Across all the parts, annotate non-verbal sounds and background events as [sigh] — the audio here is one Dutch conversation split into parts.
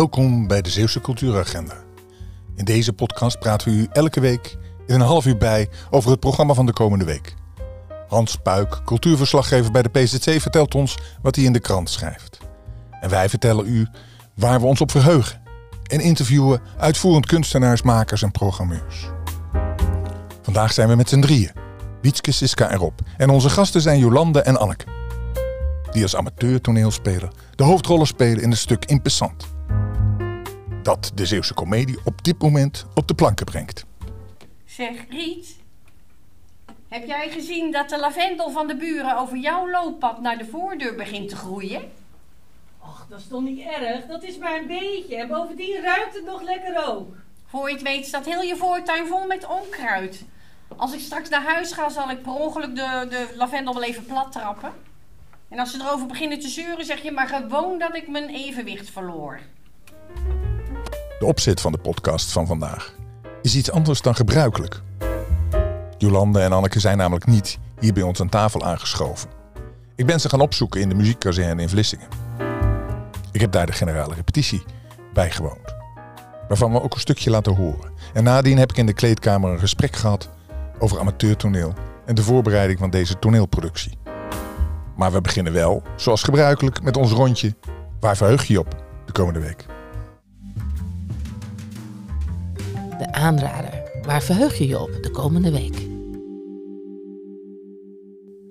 Welkom bij de Zeeuwse Cultuuragenda. In deze podcast praten we u elke week in een half uur bij over het programma van de komende week. Hans Puik, cultuurverslaggever bij de PZC, vertelt ons wat hij in de krant schrijft. En wij vertellen u waar we ons op verheugen. En interviewen uitvoerend kunstenaars, makers en programmeurs. Vandaag zijn we met z'n drieën. Wietske, Siska en Rob. En onze gasten zijn Jolande en Anneke. Die als amateur toneelspeler de hoofdrollen spelen in het stuk Impessant. Dat de Zeeuwse komedie op dit moment op de planken brengt. Zeg, Riet. Heb jij gezien dat de lavendel van de buren over jouw looppad naar de voordeur begint te groeien? Och, dat is toch niet erg? Dat is maar een beetje. En bovendien ruikt het nog lekker ook. Voor je het weet staat heel je voortuin vol met onkruid. Als ik straks naar huis ga, zal ik per ongeluk de, de lavendel wel even plat trappen. En als ze erover beginnen te zeuren, zeg je maar gewoon dat ik mijn evenwicht verloor. De opzet van de podcast van vandaag is iets anders dan gebruikelijk. Jolande en Anneke zijn namelijk niet hier bij ons aan tafel aangeschoven. Ik ben ze gaan opzoeken in de muziekkazerne in Vlissingen. Ik heb daar de generale repetitie bijgewoond. Waarvan we ook een stukje laten horen. En nadien heb ik in de kleedkamer een gesprek gehad over amateurtoneel en de voorbereiding van deze toneelproductie. Maar we beginnen wel, zoals gebruikelijk, met ons rondje. Waar verheug je je op de komende week? De aanrader. Waar verheug je je op de komende week?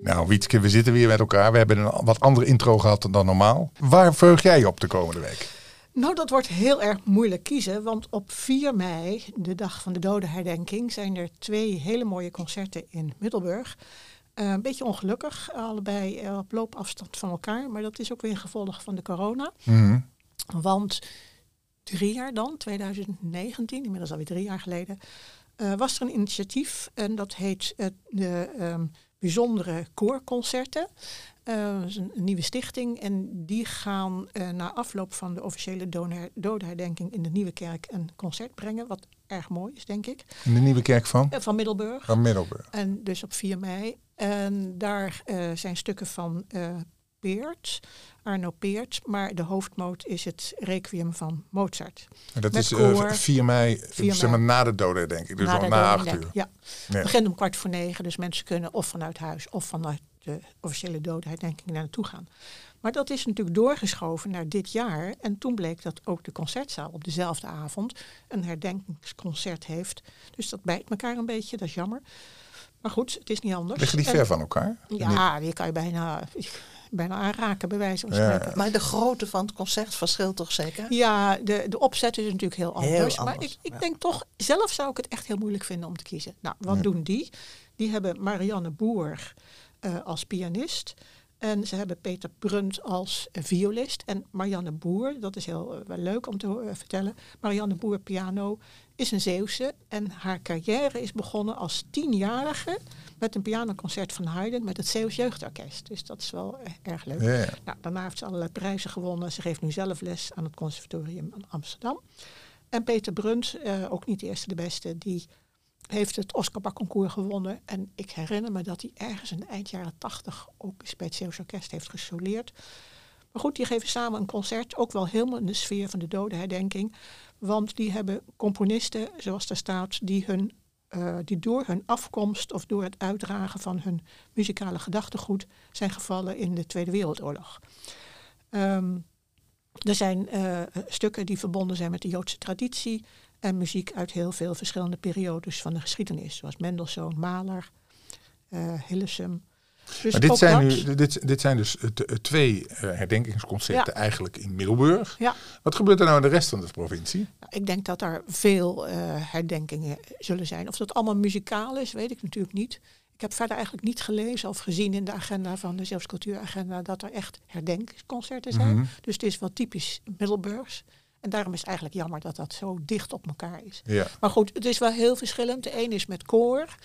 Nou, Wietske, we zitten weer met elkaar. We hebben een wat andere intro gehad dan normaal. Waar verheug jij je op de komende week? Nou, dat wordt heel erg moeilijk kiezen, want op 4 mei, de dag van de dodenherdenking, zijn er twee hele mooie concerten in Middelburg. Uh, een beetje ongelukkig, allebei uh, op loopafstand van elkaar, maar dat is ook weer een gevolg van de corona. Mhm. Want drie jaar dan, 2019, inmiddels alweer drie jaar geleden, uh, was er een initiatief en dat heet de um, Bijzondere Koorconcerten. Uh, dat is een, een, nieuwe stichting en die gaan na afloop van de officiële dodenherdenking in de Nieuwe Kerk een concert brengen, wat erg mooi is, denk ik. In de Nieuwe Kerk van? Van Middelburg. Van Middelburg. En dus op 4 mei. En daar zijn stukken van Peert, Arno Peert, maar de hoofdmoot is het Requiem van Mozart. En dat Met is koor. 4 mei, 4 zeg maar na de dodenherdenking, dus al de na acht uur. Ja. Ja. Het begint om kwart voor negen, dus mensen kunnen of vanuit huis of vanuit de officiële dodenherdenking daar naartoe gaan. Maar dat is natuurlijk doorgeschoven naar dit jaar. En toen bleek dat ook de concertzaal op dezelfde avond een herdenkingsconcert heeft. Dus dat bijt elkaar een beetje, dat is jammer. Maar goed, het is niet anders. Liggen die En- ver van elkaar? Ja, die kan je bijna, bijna aanraken, bij wijze van Ja. spreken. Maar de grootte van het concert verschilt toch zeker? Ja, de, de opzet is natuurlijk heel Heel anders. maar ik, ik ja. denk toch, zelf zou ik het echt heel moeilijk vinden om te kiezen. Nou, wat Ja. doen die? Die hebben Marianne Boer eh, als pianist. En ze hebben Peter Brunt als violist. En Marianne Boer, dat is heel eh, wel leuk om te eh, vertellen. Marianne Boer piano is een Zeeuwse. En haar carrière is begonnen als tienjarige met een pianoconcert van Haydn met het Zeeuws Jeugdorkest. Dus dat is wel eh, erg leuk. Ja, ja. Nou, daarna heeft ze allerlei prijzen gewonnen. Ze geeft nu zelf les aan het Conservatorium in Amsterdam. En Peter Brunt, eh, ook niet de eerste de beste, die heeft het Oscar gewonnen. En ik herinner me dat hij ergens in eind jaren tachtig ook bij het Zeeuws Orkest heeft gesoleerd. Maar goed, die geven samen een concert, ook wel helemaal in de sfeer van de dodenherdenking. Want die hebben componisten, zoals daar staat, die, hun, eh, die door hun afkomst of door het uitdragen van hun muzikale gedachtegoed zijn gevallen in de Tweede Wereldoorlog. Ehm, er zijn eh, stukken die verbonden zijn met de Joodse traditie en muziek uit heel veel verschillende periodes van de geschiedenis, zoals Mendelssohn, Mahler, eh Hillesum. Dus Maar dit zijn, nu, dit, dit zijn dus eh, t- twee eh, herdenkingsconcerten Ja. eigenlijk in Middelburg. Ja. Wat gebeurt er nou in de rest van de provincie? Nou, ik denk dat er veel eh, herdenkingen zullen zijn. Of dat allemaal muzikaal is, weet ik natuurlijk niet. Ik heb verder eigenlijk niet gelezen of gezien in de agenda van de Zeeuws Cultuuragenda dat er echt herdenkingsconcerten zijn. Mhm. Dus het is wel typisch Middelburgs. En daarom is het eigenlijk jammer dat dat zo dicht op elkaar is. Ja. Maar goed, het is wel heel verschillend. De een is met koor,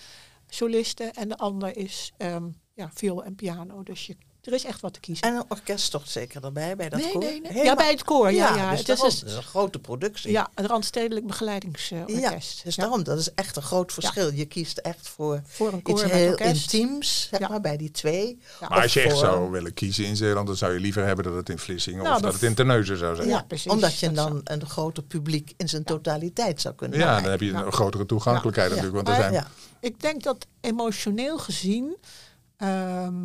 solisten, en de ander is ehm, ja, viool en piano. Dus je Er is echt wat te kiezen. En een orkest toch zeker erbij bij dat nee, koor? nee, nee. Ja, bij het koor. Ja, ja. dus het daarom, dus- dat is een grote productie. ja, een randstedelijk begeleidingsorkest. Ja, dus daarom, dat is echt een groot verschil. Je kiest echt voor Voor een koor iets met heel orkest. intiems, zeg Ja. maar, bij die twee. Ja. Maar als je echt voor- zou willen kiezen in Zeeland, dan zou je liever hebben dat het in Vlissingen Nou, of dat dat- het in Terneuzen zou zijn. Ja, Ja, precies. Omdat je dan een groter publiek in zijn totaliteit zou kunnen dan bereiken. heb je een Ja. grotere toegankelijkheid Ja. natuurlijk. Want er zijn, Ja. Ik denk dat emotioneel gezien. ehm,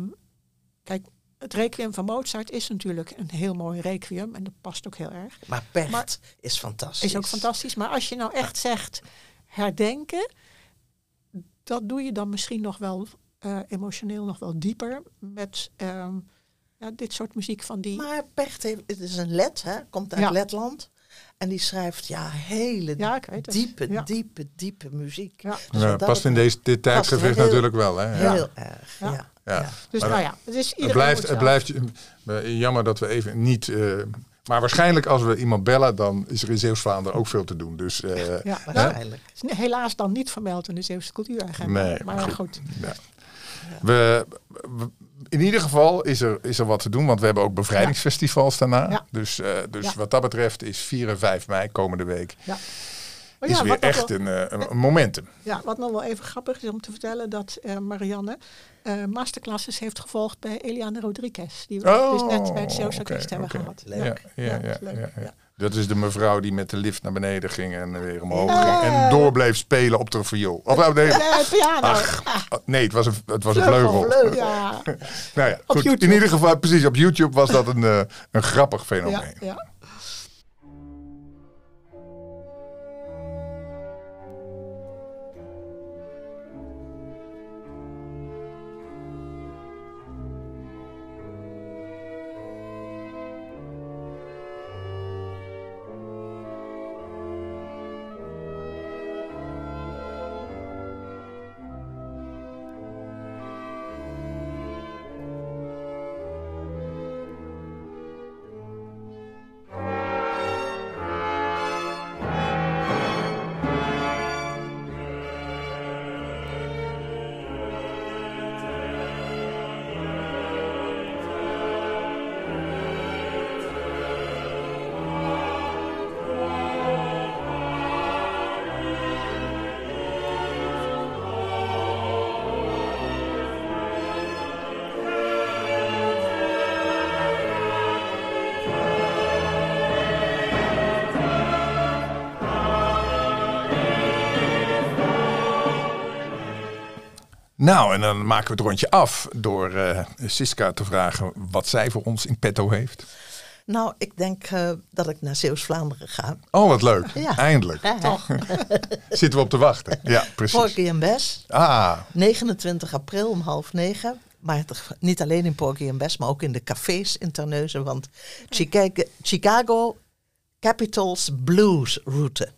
kijk, het requiem van Mozart is natuurlijk een heel mooi requiem. En dat past ook heel erg. Maar Bert Maar- is fantastisch. Is ook fantastisch. Maar als je nou echt zegt herdenken. Dat doe je dan misschien nog wel eh, emotioneel nog wel dieper. Met ehm, ja, dit soort muziek van die. Maar Bert heeft, het is een Let, hè, komt uit Ja. Letland. En die schrijft ja, hele Ja, diepe, Ja. diepe, diepe muziek. Ja. Dus Ja, past in deze, dit tijdgevricht heel- natuurlijk wel. Hè? Ja. Heel erg, ja. Ja. ja. Ja. Dus Maar nou ja, het is Het iedereen blijft, moet het blijft eh, jammer dat we even niet... eh, maar waarschijnlijk als we iemand bellen, dan is er in Zeeuws-Vlaanderen ook veel te doen. Dus eh, Ja, Waarschijnlijk. helaas dan niet vermeld in de Zeeuwse cultuuragenda. Nee, maar maar goed. ja. we, we- in ieder geval is er, is er wat te doen, want we hebben ook bevrijdingsfestivals daarna. Ja. Dus, eh, dus Ja. wat dat betreft is 4 en 5 mei komende week Ja. Maar is ja, weer echt wel, een, eh, een, een momentum. ja, wat nog wel even grappig is om te vertellen, dat eh, Marianne eh, masterclasses heeft gevolgd bij Eliane Rodriguez. Die we dus net bij het Zeeuwse Oh, hebben gehad. Ja, Leuk. ja, ja, is ja, leuk. Dat is de mevrouw die met de lift naar beneden ging en weer omhoog ging. En door bleef spelen op de viool. Of, nou, nee, Nee, piano. Ach, Ah, nee, het was een, het was een vleugel. Vleugel. ja, [laughs] Nou ja, goed. In ieder geval, precies, op YouTube was dat een, eh, een grappig ja, fenomeen. ja. Nou, en dan maken we het rondje af door eh Siska te vragen wat zij voor ons in petto heeft. Nou, ik denk eh, dat ik naar Zeeuws-Vlaanderen ga. Oh, wat leuk. [laughs] Ja. Eindelijk. [laughs] Ja, [laughs] Zitten we op te wachten. Ja, precies. Porky en Ah, 29 april om half negen. Maar niet alleen in Porky en maar ook in de cafés in Terneuzen. Want Chicago, Chicago Capitals Blues Route.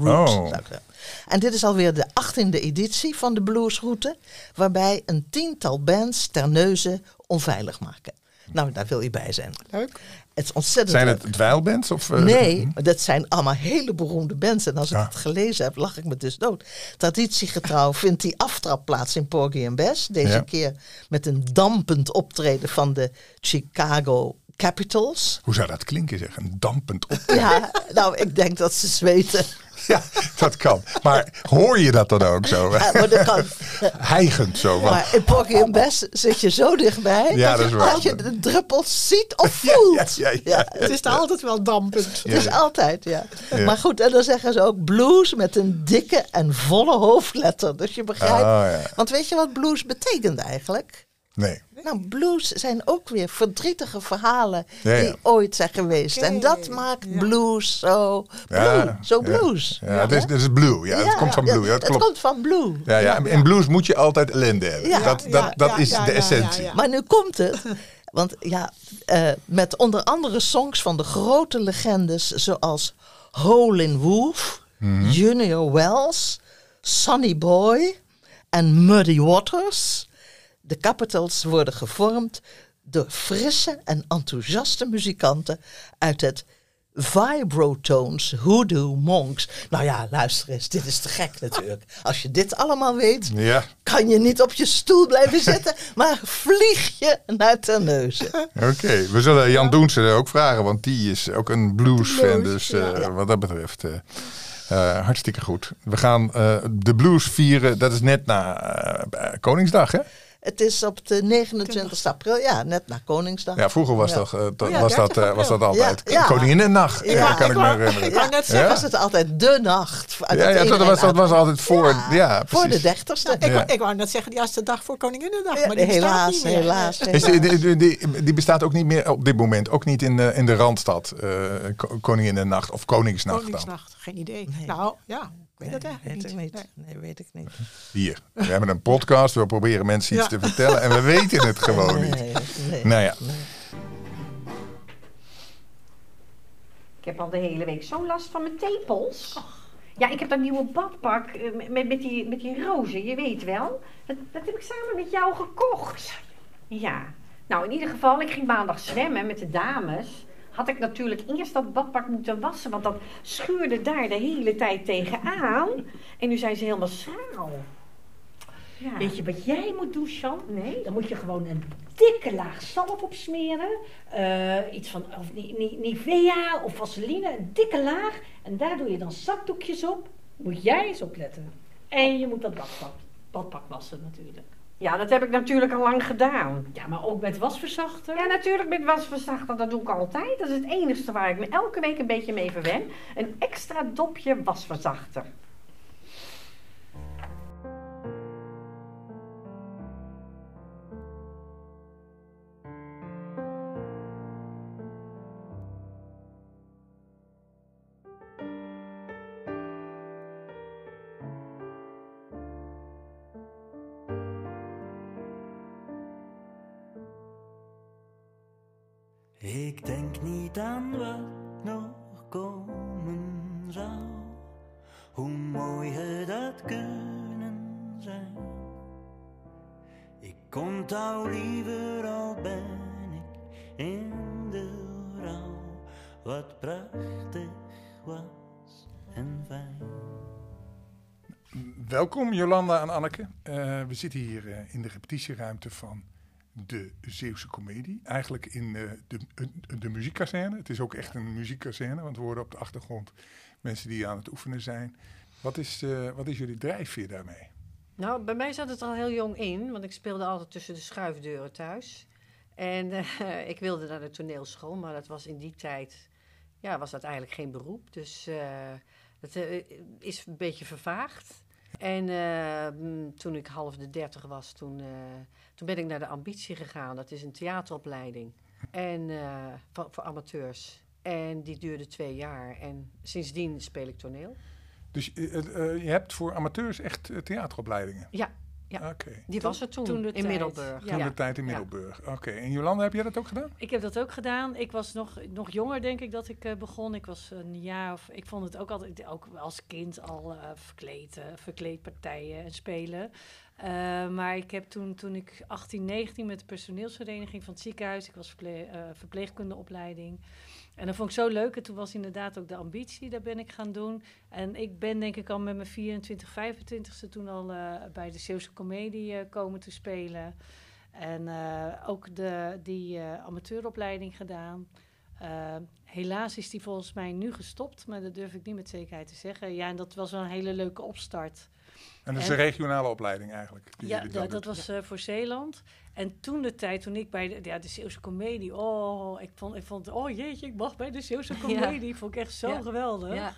Route Oh. zou ik zeggen. En dit is alweer de achttiende editie van de Bluesroute. Waarbij een tiental bands Terneuzen onveilig maken. Nou, daar wil je bij zijn. Leuk. Het is ontzettend zijn het dweilbands? Of, eh, Nee, dat zijn allemaal hele beroemde bands. En als ik Ja. het gelezen heb, lach ik me dus dood. Traditiegetrouw [laughs] vindt die aftrap plaats in Porgy and Bess. Deze Ja. keer met een dampend optreden van de Chicago Capitals. Hoe zou dat klinken zeg? Een dampend op. Ja, nou, ik denk dat ze zweten. Ja, dat kan. Maar hoor je dat dan ook zo? Ja, maar dat kan. Hijgend zo. Maar in Porgy and Bess zit je zo dichtbij Ja, dat, dat is je, waar. dat je de druppels ziet of Ja, voelt. ja, ja, ja. Het is altijd wel dampend. Het is altijd, ja. Ja. Maar goed, en dan zeggen ze ook blues met een dikke en volle hoofdletter. Dus je begrijpt. Ah, ja. Want weet je wat blues betekent eigenlijk? Nee. Nou, blues zijn ook weer verdrietige verhalen Ja, ja. die ooit zijn geweest. En dat maakt ja. blues zo, blue, zo blues. Ja, het, is, het is blue. Ja, het komt van blue. Ja, het klopt. komt van blue. Ja, ja. In blues moet je altijd ellende hebben. Ja, dat dat, dat is de essentie. Maar nu komt het. [laughs] Want ja, eh, met onder andere songs van de grote legendes zoals Hole in Wolf, Mhm. Junior Wells, Sonny Boy en Muddy Waters. De Capitals worden gevormd door frisse en enthousiaste muzikanten uit het Vibrotones, Hoodoo Monks. Nou ja, luister eens, dit is te gek natuurlijk. Als je dit allemaal weet, Ja, kan je niet op je stoel blijven zitten, maar vlieg je naar Terneuzen. oké. We zullen Jan Doensen ook vragen, want die is ook een blues-fan. Blues, Dus ja. eh, wat dat betreft, eh, eh, hartstikke goed. We gaan de blues vieren, dat is net na Koningsdag, hè? Het is op de 29 april, ja, net na Koningsdag. Ja, vroeger was, Ja. dat, eh, Oh ja, was, dat, 30 eh, was dat altijd. Ja, ja. Koninginnennacht, Ja, ja, kan ik ik me wou- herinneren. ik wou net zeggen, Ja? was het altijd de nacht. Ja, ja, dat was, dat was altijd voor. Ja, voor de dertigste. Ik, wou, ik wou net zeggen, die eerste dag voor Koninginnedag. Ja, maar die helaas, niet meer. helaas. Is die, die, die, die bestaat ook niet meer op dit moment, ook niet in de, in de Randstad, eh Ko- Koninginnennacht of Koningsnacht dan. Koningsnacht, geen idee. Nee. Nou, ja, weet Nee, eigenlijk weet ik niet. niet. Nee. Nee, weet ik niet. Hier, we hebben een podcast, we proberen mensen iets Ja. te vertellen en we [laughs] weten het gewoon niet. Nee, nee. Nou ja, Ik heb al de hele week zo last van mijn tepels. Ja, ik heb dat nieuwe badpak eh, met, met, die, met die rozen, je weet wel. Dat, dat heb ik samen met jou gekocht. Ja. Nou, in ieder geval, ik ging maandag zwemmen met de dames. Had ik natuurlijk eerst dat badpak moeten wassen, want dat schuurde daar de hele tijd tegenaan. En nu zijn ze helemaal. Ja. Weet je wat jij moet doen, Sjan? Nee? Dan moet je gewoon een dikke laag zalf opsmeren. Eh, iets van of Ni- Ni- Nivea of Vaseline, een dikke laag. En daar doe je dan zakdoekjes op. Moet jij eens opletten. En je moet dat badpak, badpak wassen natuurlijk. Ja, dat heb ik natuurlijk al lang gedaan. Ja, maar ook met wasverzachter. Ja, natuurlijk met wasverzachter, dat doe ik altijd. Dat is het enige waar ik me elke week een beetje mee verwen. Een extra dopje wasverzachter. Niet aan wat nog komen zou, hoe mooi het had kunnen zijn. Ik onthoud liever al ben ik in de rouw, wat prachtig was en fijn. welkom Jolanda en Anneke. Eh, we zitten hier eh, in de repetitieruimte van de Zeeuwse Comedie. Eigenlijk in eh, de, de, de muziekkazerne. Het is ook echt een muziekkazerne, want we horen op de achtergrond mensen die aan het oefenen zijn. Wat is, eh, wat is jullie drijfveer daarmee? Nou, bij mij zat het al heel jong in, want ik speelde altijd tussen de schuifdeuren thuis. En eh, [laughs] ik wilde naar de toneelschool, maar dat was in die tijd, ja, was dat eigenlijk geen beroep. Dus dat is een beetje vervaagd. En eh, toen ik half de dertig was, toen, eh, toen ben ik naar de Ambitie gegaan. Dat is een theateropleiding en, eh, voor, voor amateurs. En die duurde twee jaar. En sindsdien speel ik toneel. Dus je hebt voor amateurs echt theateropleidingen? Ja, ja. Die was er toen, in tijd. Middelburg. Toen Ja. de tijd in Ja. Middelburg. Oké. En Jolanda, heb jij dat ook gedaan? Ik heb dat ook gedaan. Ik was nog, nog jonger, denk ik, dat ik eh, begon. Ik was een jaar of... Ik vond het ook altijd, ook als kind al eh, verkleed, verkleedpartijen en spelen. Eh, maar ik heb toen, toen ik 18, 19 met de personeelsvereniging van het ziekenhuis... Ik was verple eh, verpleegkundeopleiding. En dat vond ik zo leuk. En toen was inderdaad ook de ambitie, daar ben ik gaan doen. En ik ben denk ik al met mijn 24, 25ste toen al eh, bij de Zeeuwse Comedie eh, komen te spelen. En ook de, die amateuropleiding gedaan. Helaas is die volgens mij nu gestopt, maar dat durf ik niet met zekerheid te zeggen. Ja, en dat was wel een hele leuke opstart. En dat is En- een regionale opleiding eigenlijk. Ja, dat was eh, voor Zeeland. En toen de tijd, toen ik bij de, ja, de Zeeuwse Comedie... Oh, ik vond, ik vond, oh jeetje, ik mag bij de Zeeuwse [laughs] Comedie. Vond ik echt zo Ja. geweldig. Ja.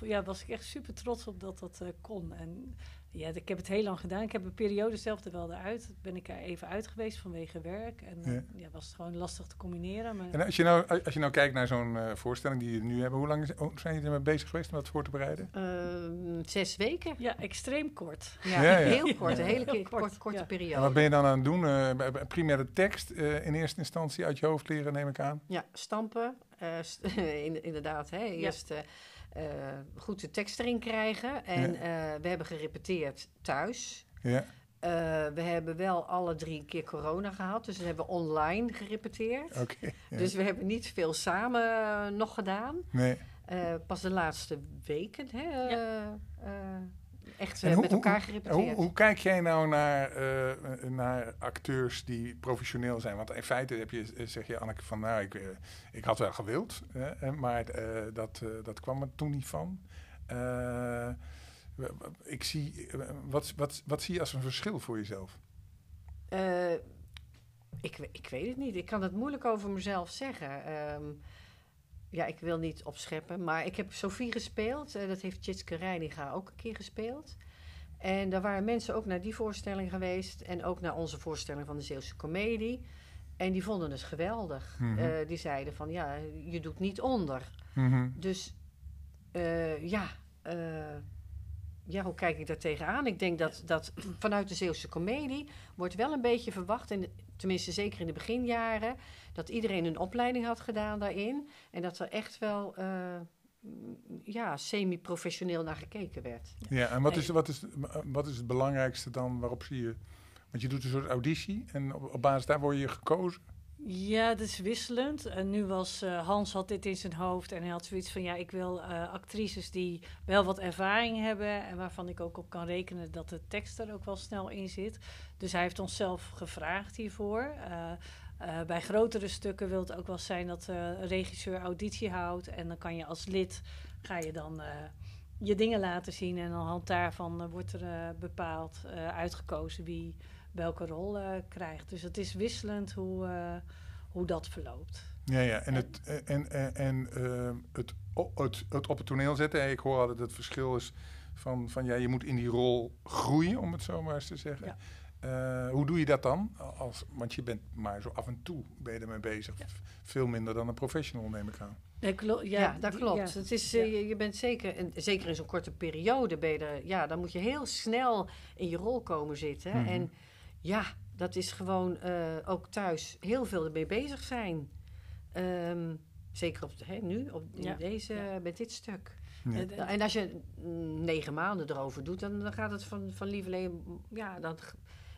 Ja, was ik echt super trots op dat dat eh, kon. En ja, ik heb het heel lang gedaan. Ik heb een periode zelf er wel eruit. Ben ik er even uit geweest vanwege werk. En eh, Ja. ja. was het gewoon lastig te combineren. Maar En als je nou, als je nou kijkt naar zo'n eh, voorstelling die jullie nu hebben, hoe lang hoe zijn jullie ermee bezig geweest om dat voor te bereiden? Ehm, zes weken. ja, extreem kort. Ja, Ja, ja. heel kort, een hele kort, kort, korte ja. En periode. wat ben je dan aan het doen? Eh, bij- bij- primaire tekst eh, in eerste instantie uit je hoofd leren, neem ik aan. Ja, stampen. eh, st- [laughs] in- inderdaad, hè. eerst eh, eh, goed de tekst erin krijgen. En eh, we hebben gerepeteerd thuis. Ja. Eh, we hebben wel alle drie een keer corona gehad, dus we hebben online gerepeteerd. Ja. Dus we hebben niet veel samen eh, nog gedaan. nee. Eh, pas de laatste weken hè, eh, Ja. Echt eh, hoe- met elkaar hoe- gerepeteerd. Hoe, hoe kijk jij nou naar, eh, naar acteurs die professioneel zijn? Want in feite heb je, eh, zeg je Anneke van, nou, ik, ik had wel gewild, eh, maar dat, dat kwam er toen niet van. Ik zie, wat, wat, wat zie je als een verschil voor jezelf? Ik, ik weet het niet. Ik kan het moeilijk over mezelf zeggen. Ehm, ja, ik wil niet opscheppen. Maar ik heb Sophie gespeeld. Eh, dat heeft Jitske Reininga ook een keer gespeeld. En daar waren mensen ook naar die voorstelling geweest. En ook naar onze voorstelling van de Zeeuwse Comedie. En die vonden het geweldig. Mhm. Eh, die zeiden van, ja, je doet niet onder. Dus eh, ja, ja, hoe kijk ik daar tegenaan? Ik denk dat, dat vanuit de Zeeuwse comedie wordt wel een beetje verwacht, en tenminste zeker in de beginjaren, dat iedereen een opleiding had gedaan daarin. En dat er echt wel eh, ja, semi-professioneel naar gekeken werd. Ja, en wat is, wat, is, wat is het belangrijkste dan waarop zie je? Want je doet een soort auditie en op, op basis daar word je gekozen. Ja, het is wisselend. En nu was eh, Hans had dit in zijn hoofd en hij had zoiets van ja, ik wil eh, actrices die wel wat ervaring hebben en waarvan ik ook op kan rekenen dat de tekst er ook wel snel in zit. Dus hij heeft ons zelf gevraagd hiervoor. Eh, bij grotere stukken wil het ook wel zijn dat een regisseur auditie houdt en dan kan je als lid ga je dan je dingen laten zien en aan de hand daarvan wordt er bepaald uitgekozen wie welke rol eh, krijgt. Dus het is wisselend hoe, eh, hoe dat verloopt. Ja, ja. En, het, en, en, en eh, het, o- het, het op het toneel zetten. Ik hoor altijd het verschil is van, van ja, je moet in die rol groeien, om het zo maar eens te zeggen. Ja. Eh, hoe doe je dat dan? Als, want je bent maar zo af en toe ben je ermee bezig. Veel minder dan een professional, neem ik aan. Nee, klo- Ja, dat klopt. ja. Het is, Ja. eh, je, je bent zeker, en zeker in zo'n korte periode, ben je er, ja, dan moet je heel snel in je rol komen zitten. Mhm. En ja, dat is gewoon eh, ook thuis heel veel ermee bezig zijn. Ehm, zeker op, hè, nu, op in Ja. deze, Ja. met dit stuk. Ja. En- als je mm, negen maanden erover doet, dan, dan gaat het van, van lieverlee, ja, dan,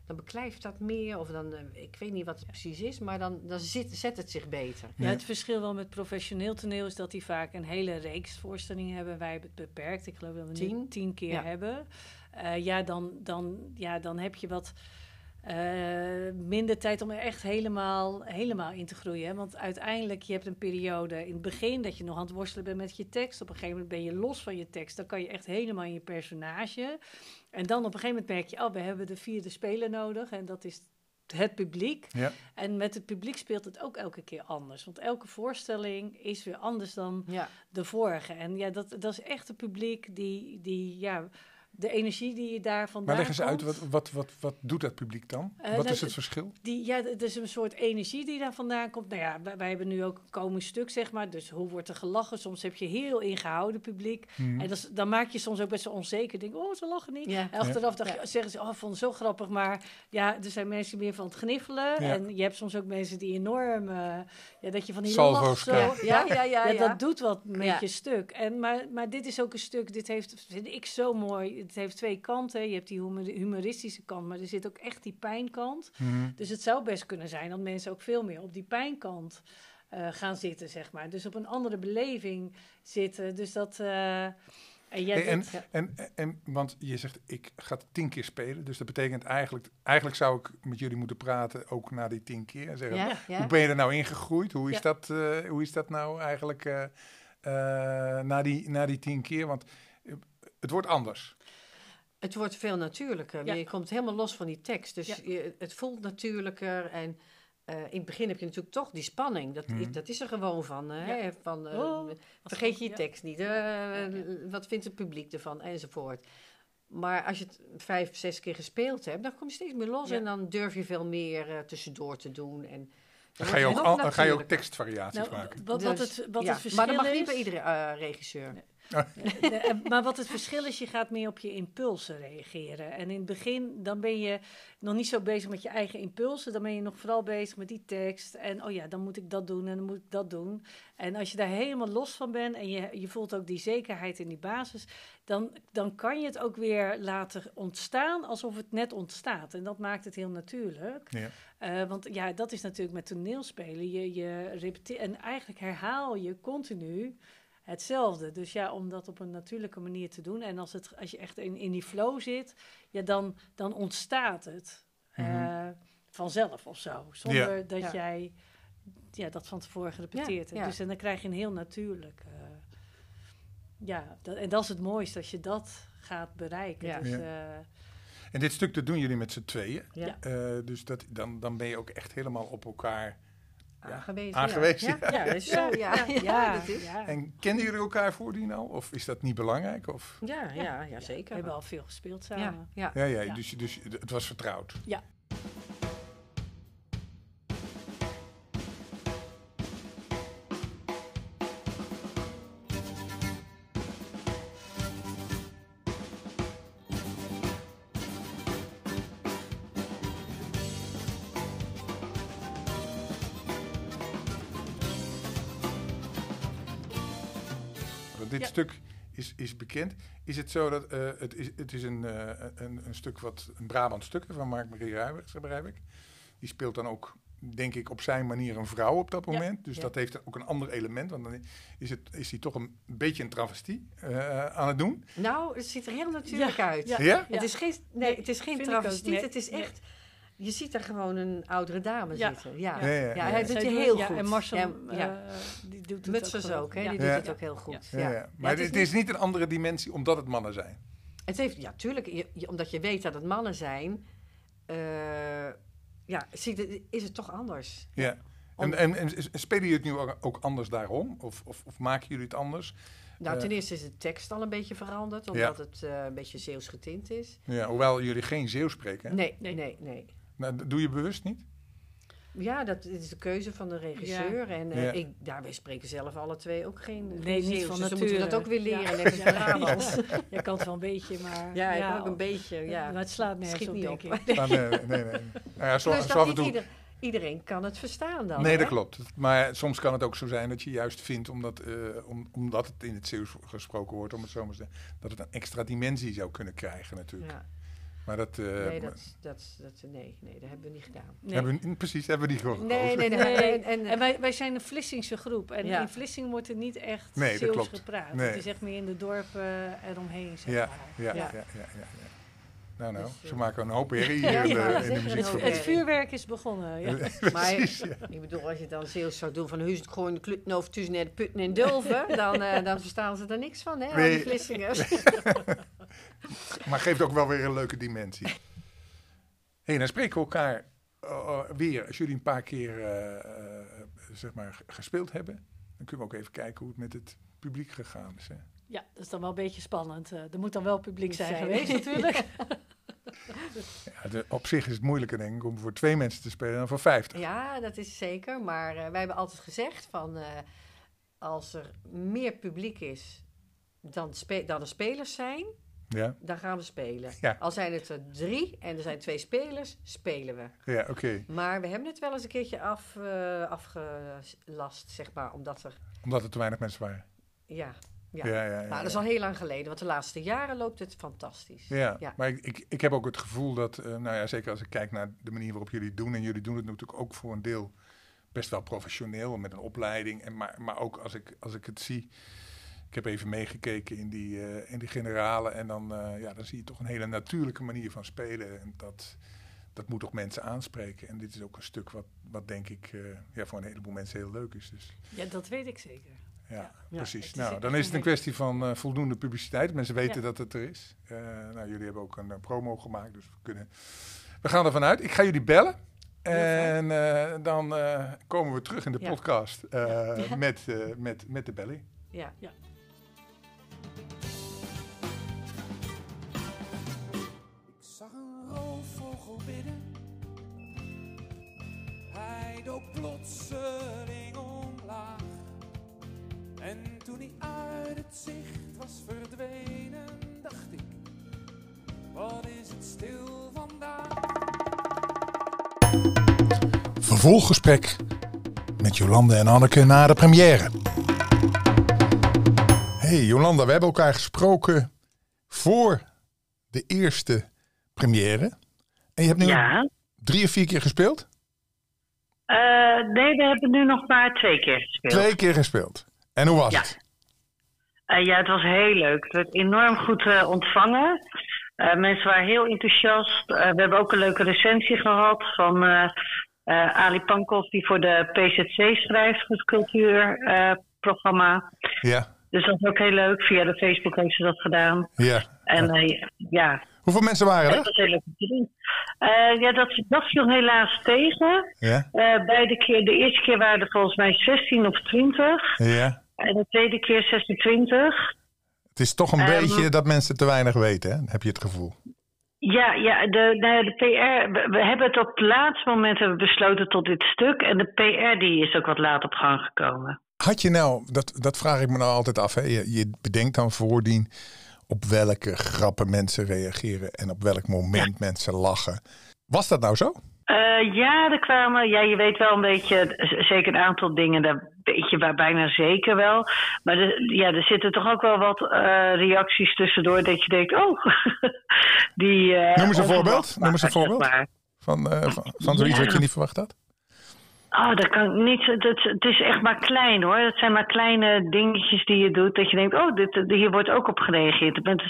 dan beklijft dat meer. Of dan, eh, ik weet niet wat het precies is, maar dan, dan zit, zet het zich beter. Ja, het verschil wel met professioneel toneel is dat die vaak een hele reeks voorstellingen hebben. Wij hebben het beperkt. Ik geloof dat we Tien? tien keer Ja. hebben. Eh, ja, dan, dan, ja, dan heb je wat eh, minder tijd om er echt helemaal, helemaal in te groeien. Hè? Want uiteindelijk, je hebt een periode in het begin dat je nog aan het worstelen bent met je tekst. Op een gegeven moment ben je los van je tekst. Dan kan je echt helemaal in je personage. En dan op een gegeven moment merk je, oh, we hebben de vierde speler nodig. En dat is het publiek. Ja. En met het publiek speelt het ook elke keer anders. Want elke voorstelling is weer anders dan Ja. de vorige. En ja, dat, dat is echt het publiek die, die ja, de energie die je daar vandaan Maar leg eens uit, wat, wat, wat, wat doet dat publiek dan? Eh, wat nou, is het verschil? Die, ja, het is een soort energie die daar vandaan komt. Nou ja, wij, wij hebben nu ook een komend stuk, zeg maar. Dus hoe wordt er gelachen? Soms heb je heel ingehouden publiek. Mhm. En dat is- dan maak je soms ook best wel onzeker. Denk, oh, ze lachen niet. Ja. En achteraf dacht Ja. je, zeggen ze, oh, ik vond het zo grappig. Maar ja, er zijn mensen meer van het gniffelen. Ja. En je hebt soms ook mensen die enorm... eh, ja, dat je van die lach zo... Ja, ja, ja, Ja, ja. dat doet wat met Ja. je stuk. En, maar, maar dit is ook een stuk, dit heeft, vind ik zo mooi. Het heeft twee kanten. Je hebt die humor- humoristische kant, maar er zit ook echt die pijnkant. Mhm. Dus het zou best kunnen zijn dat mensen ook veel meer op die pijnkant eh, gaan zitten, zeg maar. Dus op een andere beleving zitten. Dus dat... eh, en, en, ja. en, en, want je zegt, ik ga het tien keer spelen. Dus dat betekent eigenlijk, eigenlijk zou ik met jullie moeten praten ook na die tien keer. En zeggen, Ja, ja. hoe ben je er nou ingegroeid? Hoe is, Ja. dat, eh, hoe is dat nou eigenlijk eh, eh, na, die, na die tien keer? Want het wordt anders. Het wordt veel natuurlijker. Ja. Je komt helemaal los van die tekst. Dus Ja. je, het voelt natuurlijker. En eh, in het begin heb je natuurlijk toch die spanning. Dat, Mhm. is, dat is er gewoon van. Ja. van eh, Oh, vergeet je je ja. tekst niet. eh, Wat vindt het publiek ervan? Enzovoort. Maar als je het vijf, zes keer gespeeld hebt, dan kom je steeds meer los. Ja. En dan durf je veel meer eh, tussendoor te doen. En Dan ga je ook, al- ga je ook tekstvariaties Nou, maken. wat, wat Dus, het, wat ja, het verschil Maar dat mag is... niet bij iedere regisseur. Nee, [laughs] en- maar wat het verschil is, je gaat meer op je impulsen reageren. En in het begin, dan ben je nog niet zo bezig met je eigen impulsen. Dan ben je nog vooral bezig met die tekst. En oh ja, dan moet ik dat doen en dan moet ik dat doen. En als je daar helemaal los van bent en je, je voelt ook die zekerheid in die basis... Dan, dan kan je het ook weer laten ontstaan alsof het net ontstaat. En dat maakt het heel natuurlijk. Ja. Eh, want ja, dat is natuurlijk met toneelspelen. Je, je repeteert en eigenlijk herhaal je continu hetzelfde. Dus ja, om dat op een natuurlijke manier te doen. En als, het, als je echt in, in die flow zit, ja, dan, dan ontstaat het eh, vanzelf of zo. Zonder dat Ja. jij ja, dat van tevoren gerepeteerd hebt. ja. Dus en dan krijg je een heel natuurlijk... eh, ja, dat, en dat is het mooiste als je dat gaat bereiken. Ja. Dus, Ja. eh, En dit stuk dat doen jullie met z'n tweeën. Ja. Eh, dus dat, dan, dan ben je ook echt helemaal op elkaar. Aangewezen. aangewezen, Ja, ja. dat is zo. Ja, ja, ja, dat is. ja. En kenden jullie elkaar voordien al? Of is dat niet belangrijk? Of? Ja, ja, ja, We zeker. hebben al veel gespeeld ja, samen. ja. Ja, ja, Ja. Dus, dus het was vertrouwd. Ja. Dit Ja. stuk is, is bekend. Is het zo dat eh, het is, het is een, eh, een, een stuk wat een Brabant stuk van Mark-Marie Ruijbergs, begrijp ik. Die speelt dan ook, denk ik, op zijn manier een vrouw op dat Ja. moment. Dus Ja. dat heeft ook een ander element. Want dan is, het, is hij toch een beetje een travestie eh, aan het doen. Nou, het ziet er heel natuurlijk Ja, uit. ja. Ja? Het is geen, nee, het is geen. Nee, Het is nee. echt... Je ziet er gewoon een oudere dame Ja. zitten. Ja, Ja, ja, ja, ja. hij doet het heel ja, goed. En Marcel, ja, ja. eh, die doet het Mutsers ook, ook, hè? Ja. Die doet Ja. het ook heel goed. Ja, Ja. ja. Maar het het, is is niet een andere dimensie omdat het mannen zijn. Het heeft, ja, tuurlijk, je- je- omdat je weet dat het mannen zijn, eh, ja, het, is het toch anders. Ja. Om- En, en, en spelen jullie het nu ook- anders daarom? Of, of, of maken jullie het anders? Nou, Eh. ten eerste is de tekst al een beetje veranderd, omdat het eh, een beetje Zeeuws getint is. Ja, hoewel jullie geen Zeeuws spreken. hè? Nee, nee, nee, nee. Nou, dat doe je bewust niet? Ja, dat is de keuze van de regisseur. En eh, Ja. ik, daar, wij spreken zelf alle twee ook geen Nee, niet Zeeuws, van dus dan moeten we dat ook weer leren. Ja. Net. Je kan het wel een beetje, maar... Ja, ik ook een beetje. Ja. Maar het slaat nergens op, niet denk op. ik. Ah, nee, nee, nee. nee. Nou ja, zo, Plus zo dat af en niet toe. ieder- iedereen kan het verstaan dan. Nee, dat klopt. Maar soms kan het ook zo zijn dat je juist vindt, omdat, eh, om, omdat het in het Zeeuws gesproken wordt, om het zo maar te zeggen, dat het een extra dimensie zou kunnen krijgen natuurlijk. Ja. Maar dat, eh, Nee, dat, dat, dat, nee, nee, dat hebben we niet gedaan. Nee. hebben we, precies, hebben we niet gekozen. nee, nee. Nee, En, en, En wij, wij zijn een Vlissingse groep. En Ja. in Vlissing wordt er niet echt Nee, dat Zeeuws gepraat. Nee. Het is echt meer in de dorpen eromheen, zeg Ja, maar. ja, ja, Ja. ja, ja, ja. Nou, nou, Dus, eh, ze maken een hoop herrie [laughs] hier in ja, de, in de hoop Het vuurwerk is begonnen, ja. [laughs] maar ik bedoel, als je dan Zeeuws zou doen van de klutnoof tussen de putten en dulven, [laughs] dan, eh, dan verstaan ze er niks van, hè, Nee. die Vlissingers. Maar geeft ook wel weer een leuke dimensie. Hé, hey, dan spreken we elkaar eh, eh, weer. Als jullie een paar keer eh, eh, zeg maar, gespeeld hebben, dan kunnen we ook even kijken hoe het met het publiek gegaan is. Hè? Ja, dat is dan wel een beetje spannend. Eh, er moet dan wel publiek zijn, Zijn. geweest natuurlijk. [laughs] Ja, de- op zich is het moeilijker, denk ik, om voor twee mensen te spelen dan voor vijftig. Ja, dat is zeker. Maar eh, wij hebben altijd gezegd van eh, als er meer publiek is dan, spe- dan er spelers zijn, Ja, dan gaan we spelen. Ja. Al zijn het er drie en er zijn twee spelers, spelen we. ja oké. Maar we hebben het wel eens een keertje af, eh, afgelast, zeg maar, omdat er, Omdat er te weinig mensen waren. ja, Ja, ja. ja, ja. Nou, dat is al heel lang geleden, want de laatste jaren loopt het fantastisch. Ja, Ja. maar ik, ik, ik heb ook het gevoel dat, eh, nou ja, zeker als ik kijk naar de manier waarop jullie het doen, en jullie doen het natuurlijk ook voor een deel best wel professioneel, met een opleiding, en maar, maar ook als ik, als ik het zie, ik heb even meegekeken in die, eh, in die generale, en dan, eh, ja, dan zie je toch een hele natuurlijke manier van spelen, en dat, dat moet toch mensen aanspreken. En dit is ook een stuk wat, wat denk ik eh, ja, voor een heleboel mensen heel leuk is. Dus Ja, dat weet ik zeker. Ja, Ja, precies. nou, dan is het een kwestie van eh, voldoende publiciteit. Mensen weten Ja. dat het er is. Eh, nou, jullie hebben ook een eh, promo gemaakt, dus we kunnen. We gaan ervan uit. Ik ga jullie bellen. En eh, dan eh, komen we terug in de Ja. podcast eh, [laughs] met, eh, met, met de belly. Ja. Ik zag een roofvogel bidden. Hij dook plotseling omlaag. En toen hij uit het zicht was verdwenen, dacht ik. Wat is het stil vandaag? Vervolggesprek met Jolande en Anneke na de première. Hey Jolanda, we hebben elkaar gesproken voor de eerste première. En je hebt nu Ja. drie of vier keer gespeeld? Eh, nee, we hebben nu nog maar twee keer gespeeld. Twee keer gespeeld. En hoe was Ja. het? Eh, ja, het was heel leuk. Het werd enorm goed eh, ontvangen. Eh, mensen waren heel enthousiast. We hebben ook een leuke recensie gehad van Ali Pankos, die voor de PZC schrijft, het cultuurprogramma. Ja, dus dat is ook heel leuk. Via de Facebook heeft ze dat gedaan. ja. En ja, Hoeveel mensen waren dat er? was heel leuk om te doen. Ja, dat, dat viel helaas tegen. Ja, Eh, beide keer, de eerste keer waren er volgens mij 16 of 20. ja. En de tweede keer 26. Het is toch een Ehm, beetje dat mensen te weinig weten, hè? heb je het gevoel. Ja, ja de, de, de PR. We, we hebben het op het laatste moment hebben besloten tot dit stuk. En de PR die is ook wat laat op gang gekomen. Had je nou, dat, dat vraag ik me nou altijd af, hè? Je, je bedenkt dan voordien op welke grappen mensen reageren en op welk moment mensen lachen. Was dat nou zo? Eh, ja, er kwamen, ja, je weet wel een beetje, zeker een aantal dingen, daar weet je bij- bijna zeker wel. Maar er, ja, er zitten toch ook wel wat eh, reacties tussendoor dat je denkt, oh, [laughs] die... eh, Noem eens een voorbeeld. Noem eens een voorbeeld. Van, van, van zoiets Ja. wat je niet verwacht had? Oh, dat kan ik niet. Het, het, is echt maar klein hoor. Het zijn maar kleine dingetjes die je doet. Dat je denkt, oh, dit, hier wordt ook op gereageerd. Het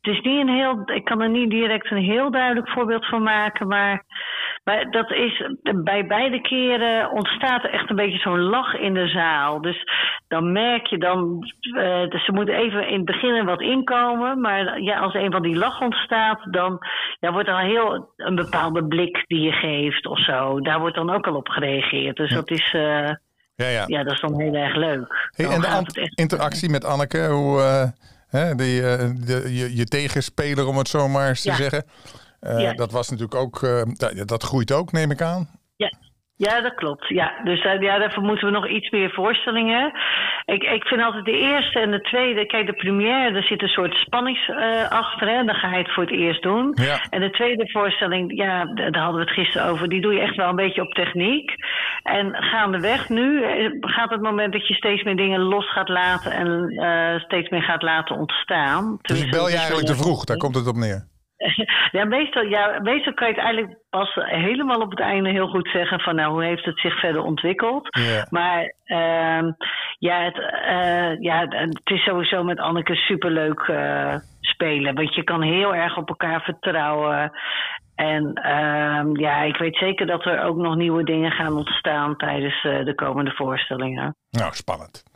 is niet een heel. Ik kan er niet direct een heel duidelijk voorbeeld van maken. Maar, maar dat is. Bij beide keren ontstaat er echt een beetje zo'n lach in de zaal. Dus dan merk je dan. eh, dus ze moeten even in het begin wat inkomen. Maar ja, als een van die lach ontstaat, dan ja, wordt er al heel een bepaalde blik die je geeft of zo. Daar wordt dan ook al op gereageerd. Dus dat is, eh, Ja, ja. ja, dat is dan heel erg leuk. Hey, en de interactie met Anneke, hoe, eh, hè, die, de, je, je tegenspeler, om het zo maar eens te Ja. zeggen. Eh, Ja. Dat was natuurlijk ook, eh, dat, dat groeit ook, neem ik aan. Ja. Ja, dat klopt. Ja, dus eh, ja, daarvoor moeten we nog iets meer voorstellingen. Ik, ik vind altijd de eerste en de tweede. Kijk, de première, er zit een soort spanning eh, achter. Hè? Dan ga je het voor het eerst doen. Ja. En de tweede voorstelling, ja, daar hadden we het gisteren over. Die doe je echt wel een beetje op techniek. En gaandeweg nu gaat het moment dat je steeds meer dingen los gaat laten. En steeds meer gaat laten ontstaan. Dus ik bel je eigenlijk te vroeg, daar komt het op neer. [laughs] ja, meestal, ja, meestal kan je het eigenlijk pas helemaal op het einde heel goed zeggen van nou, hoe heeft het zich verder ontwikkeld. Maar ehm, ja, het, eh, ja, het is sowieso met Anneke superleuk eh spelen. Want je kan heel erg op elkaar vertrouwen. En ehm, ja, ik weet zeker dat er ook nog nieuwe dingen gaan ontstaan tijdens eh, de komende voorstellingen. Nou, spannend.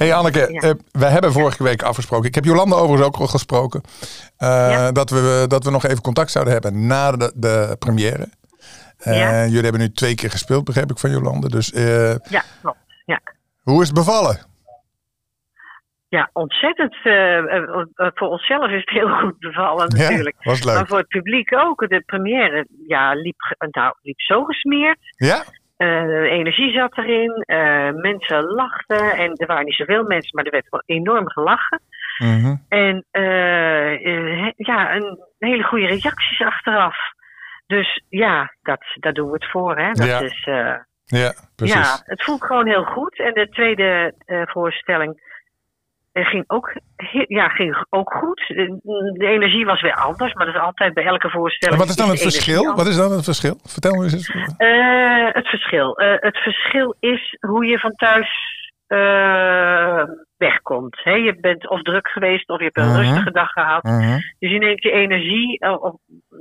Hey Anneke, Ja. eh, we hebben vorige week afgesproken. Ik heb Jolanda overigens ook al gesproken. eh, Ja. dat, we, dat we nog even contact zouden hebben na de, de première. Eh, Ja. Jullie hebben nu twee keer gespeeld, begreep ik van Jolande. Dus Ja, klopt. Ja. hoe is het bevallen? Ja, ontzettend. voor onszelf is het heel goed bevallen natuurlijk. Ja, was Maar leuk. voor het publiek ook. De première ja, liep, nou, liep zo gesmeerd. Ja? Eh, energie zat erin. eh, mensen lachten. En er waren niet zoveel mensen, maar er werd wel enorm gelachen. Mhm. En eh, ja, een hele goede reacties achteraf. Dus ja, dat, daar doen we het voor. Hè. Dat Ja. is, Ja, precies. ja, het voelt gewoon heel goed. En de tweede voorstelling eh, ging, ook, he- ja, ging ook goed. De, de energie was weer anders, maar dat is altijd bij elke En voorstelling. wat is dan het verschil? Wat is dan het verschil? Vertel me eens. Eh, het verschil. Eh, het verschil is hoe je van thuis eh, wegkomt. Hè? Je bent of druk geweest of je hebt een Mhm. rustige dag gehad. Mhm. Dus je neemt je energie, of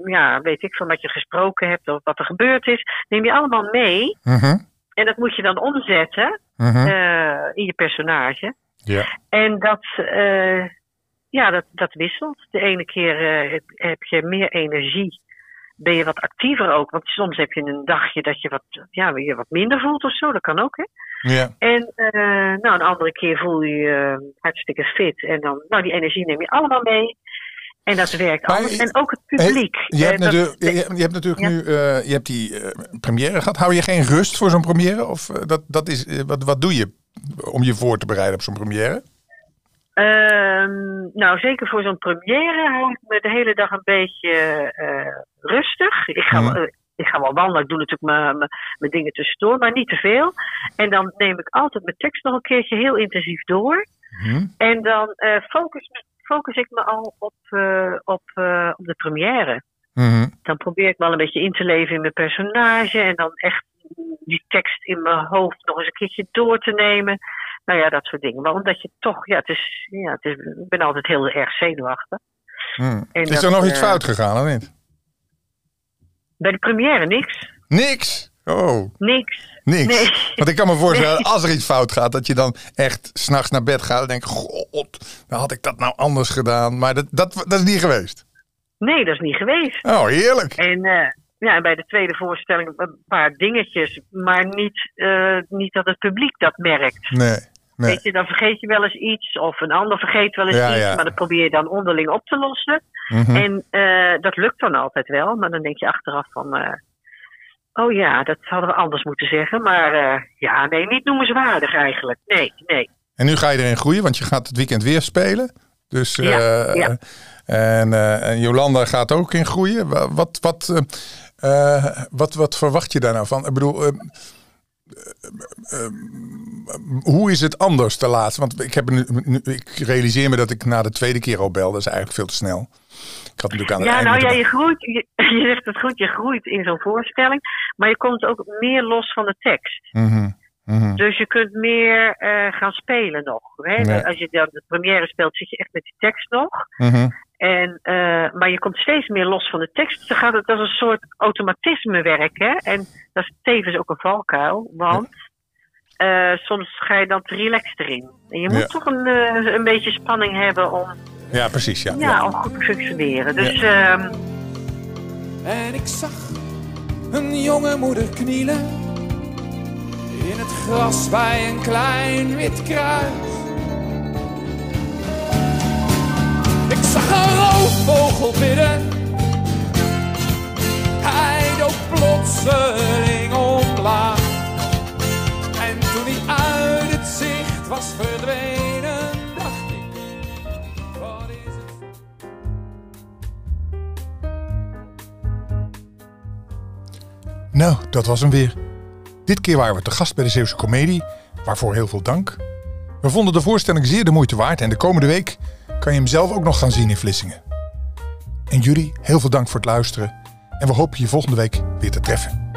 ja, weet ik van wat je gesproken hebt of wat er gebeurd is, neem je allemaal mee. Mhm. En dat moet je dan omzetten in je personage. Ja. En dat, eh, ja, dat, dat wisselt. De ene keer eh, heb, je meer energie. Ben je wat actiever ook. Want soms heb je een dagje dat je wat, ja, je wat minder voelt of zo. Dat kan ook, hè. Ja. En eh, nou, een andere keer voel je je hartstikke fit. En dan, nou, die energie neem je allemaal mee. En dat werkt Maar anders. En ook het publiek. Je hebt, dat- natuurlijk, je, je hebt natuurlijk Ja. nu je hebt die première gehad. Hou je geen rust voor zo'n première? Of dat, dat is, wat, wat doe je om je voor te bereiden op zo'n première? Ehm, nou, zeker voor zo'n première hou ik me de hele dag een beetje eh, rustig. Ik ga, Mhm. wel- eh, ik ga wel wandelen, ik doe natuurlijk mijn- dingen tussendoor, maar niet te veel. En dan neem ik altijd mijn tekst nog een keertje heel intensief door. Hm? En dan eh, focus, focus ik me al op, op, op de première. Mhm. Dan probeer ik me al een beetje in te leven in mijn personage. En dan echt die tekst in mijn hoofd nog eens een keertje door te nemen. Nou ja, dat soort dingen. Maar omdat je toch, ja, het is, ja het is, ik ben altijd heel erg zenuwachtig. Hm. En Is dat, er nog iets eh, fout gegaan of niet? Bij de première niks. Niks. Oh, Niks. niks. Nee. Want ik kan me [laughs] voorstellen, als er iets fout gaat, dat je dan echt s'nachts naar bed gaat en denkt: God, dan had ik dat nou anders gedaan. Maar dat, dat, dat is niet geweest. Nee, dat is niet geweest. Oh, heerlijk. En eh, ja, en bij de tweede voorstelling een paar dingetjes. Maar niet, eh, niet dat het publiek dat merkt. Nee. nee. Weet je, dan vergeet je wel eens iets. Of een ander vergeet wel eens Ja, iets. ja. Maar dat probeer je dan onderling op te lossen. Mhm. En eh, dat lukt dan altijd wel. Maar dan denk je achteraf van... eh, oh ja, dat hadden we anders moeten zeggen. Maar ja, nee, niet noemenswaardig eigenlijk. Nee, nee. En nu ga je erin groeien, want je gaat het weekend weer spelen. Dus, Ja. En, en Jolanda gaat ook in groeien. Wa- Wat, wat, eh, wat, wat verwacht je daar nou van? Ik bedoel, eh, eh, hoe is het anders de laatste? Want ik, heb nu, nu- ik realiseer me dat ik na de tweede keer al bel. Dat is eigenlijk veel te snel. Ik had natuurlijk aan het Ja, nou ja, je groeit. Je, [laughs] je zegt het goed, je groeit in zo'n voorstelling. Maar je komt ook meer los van de tekst. Mhm, mhm. Dus je kunt meer gaan spelen nog. Hè? Ja. Als je dan de première speelt, zit je echt met die tekst nog. Mhm. En, eh, maar je komt steeds meer los van de tekst. Dan gaat het als een soort automatisme werken. En dat is tevens ook een valkuil. Want eh, soms ga je dan te relaxed erin. En je moet Ja. toch een, eh, een beetje spanning hebben om, Ja, precies. Ja, ja, om goed te functioneren. Dus ehm, En ik zag een jonge moeder knielen in het gras bij een klein wit kruis. Zag een roofvogel bidden, hij dook plotseling omlaag. En toen hij uit het zicht was verdwenen, dacht ik, wat is het? Nou, dat was hem weer. Dit keer waren we te gast bij de Zeeuwse Comedie, waarvoor heel veel dank. We vonden de voorstelling zeer de moeite waard en de komende week kan je hem zelf ook nog gaan zien in Vlissingen. En jullie, heel veel dank voor het luisteren en we hopen je volgende week weer te treffen.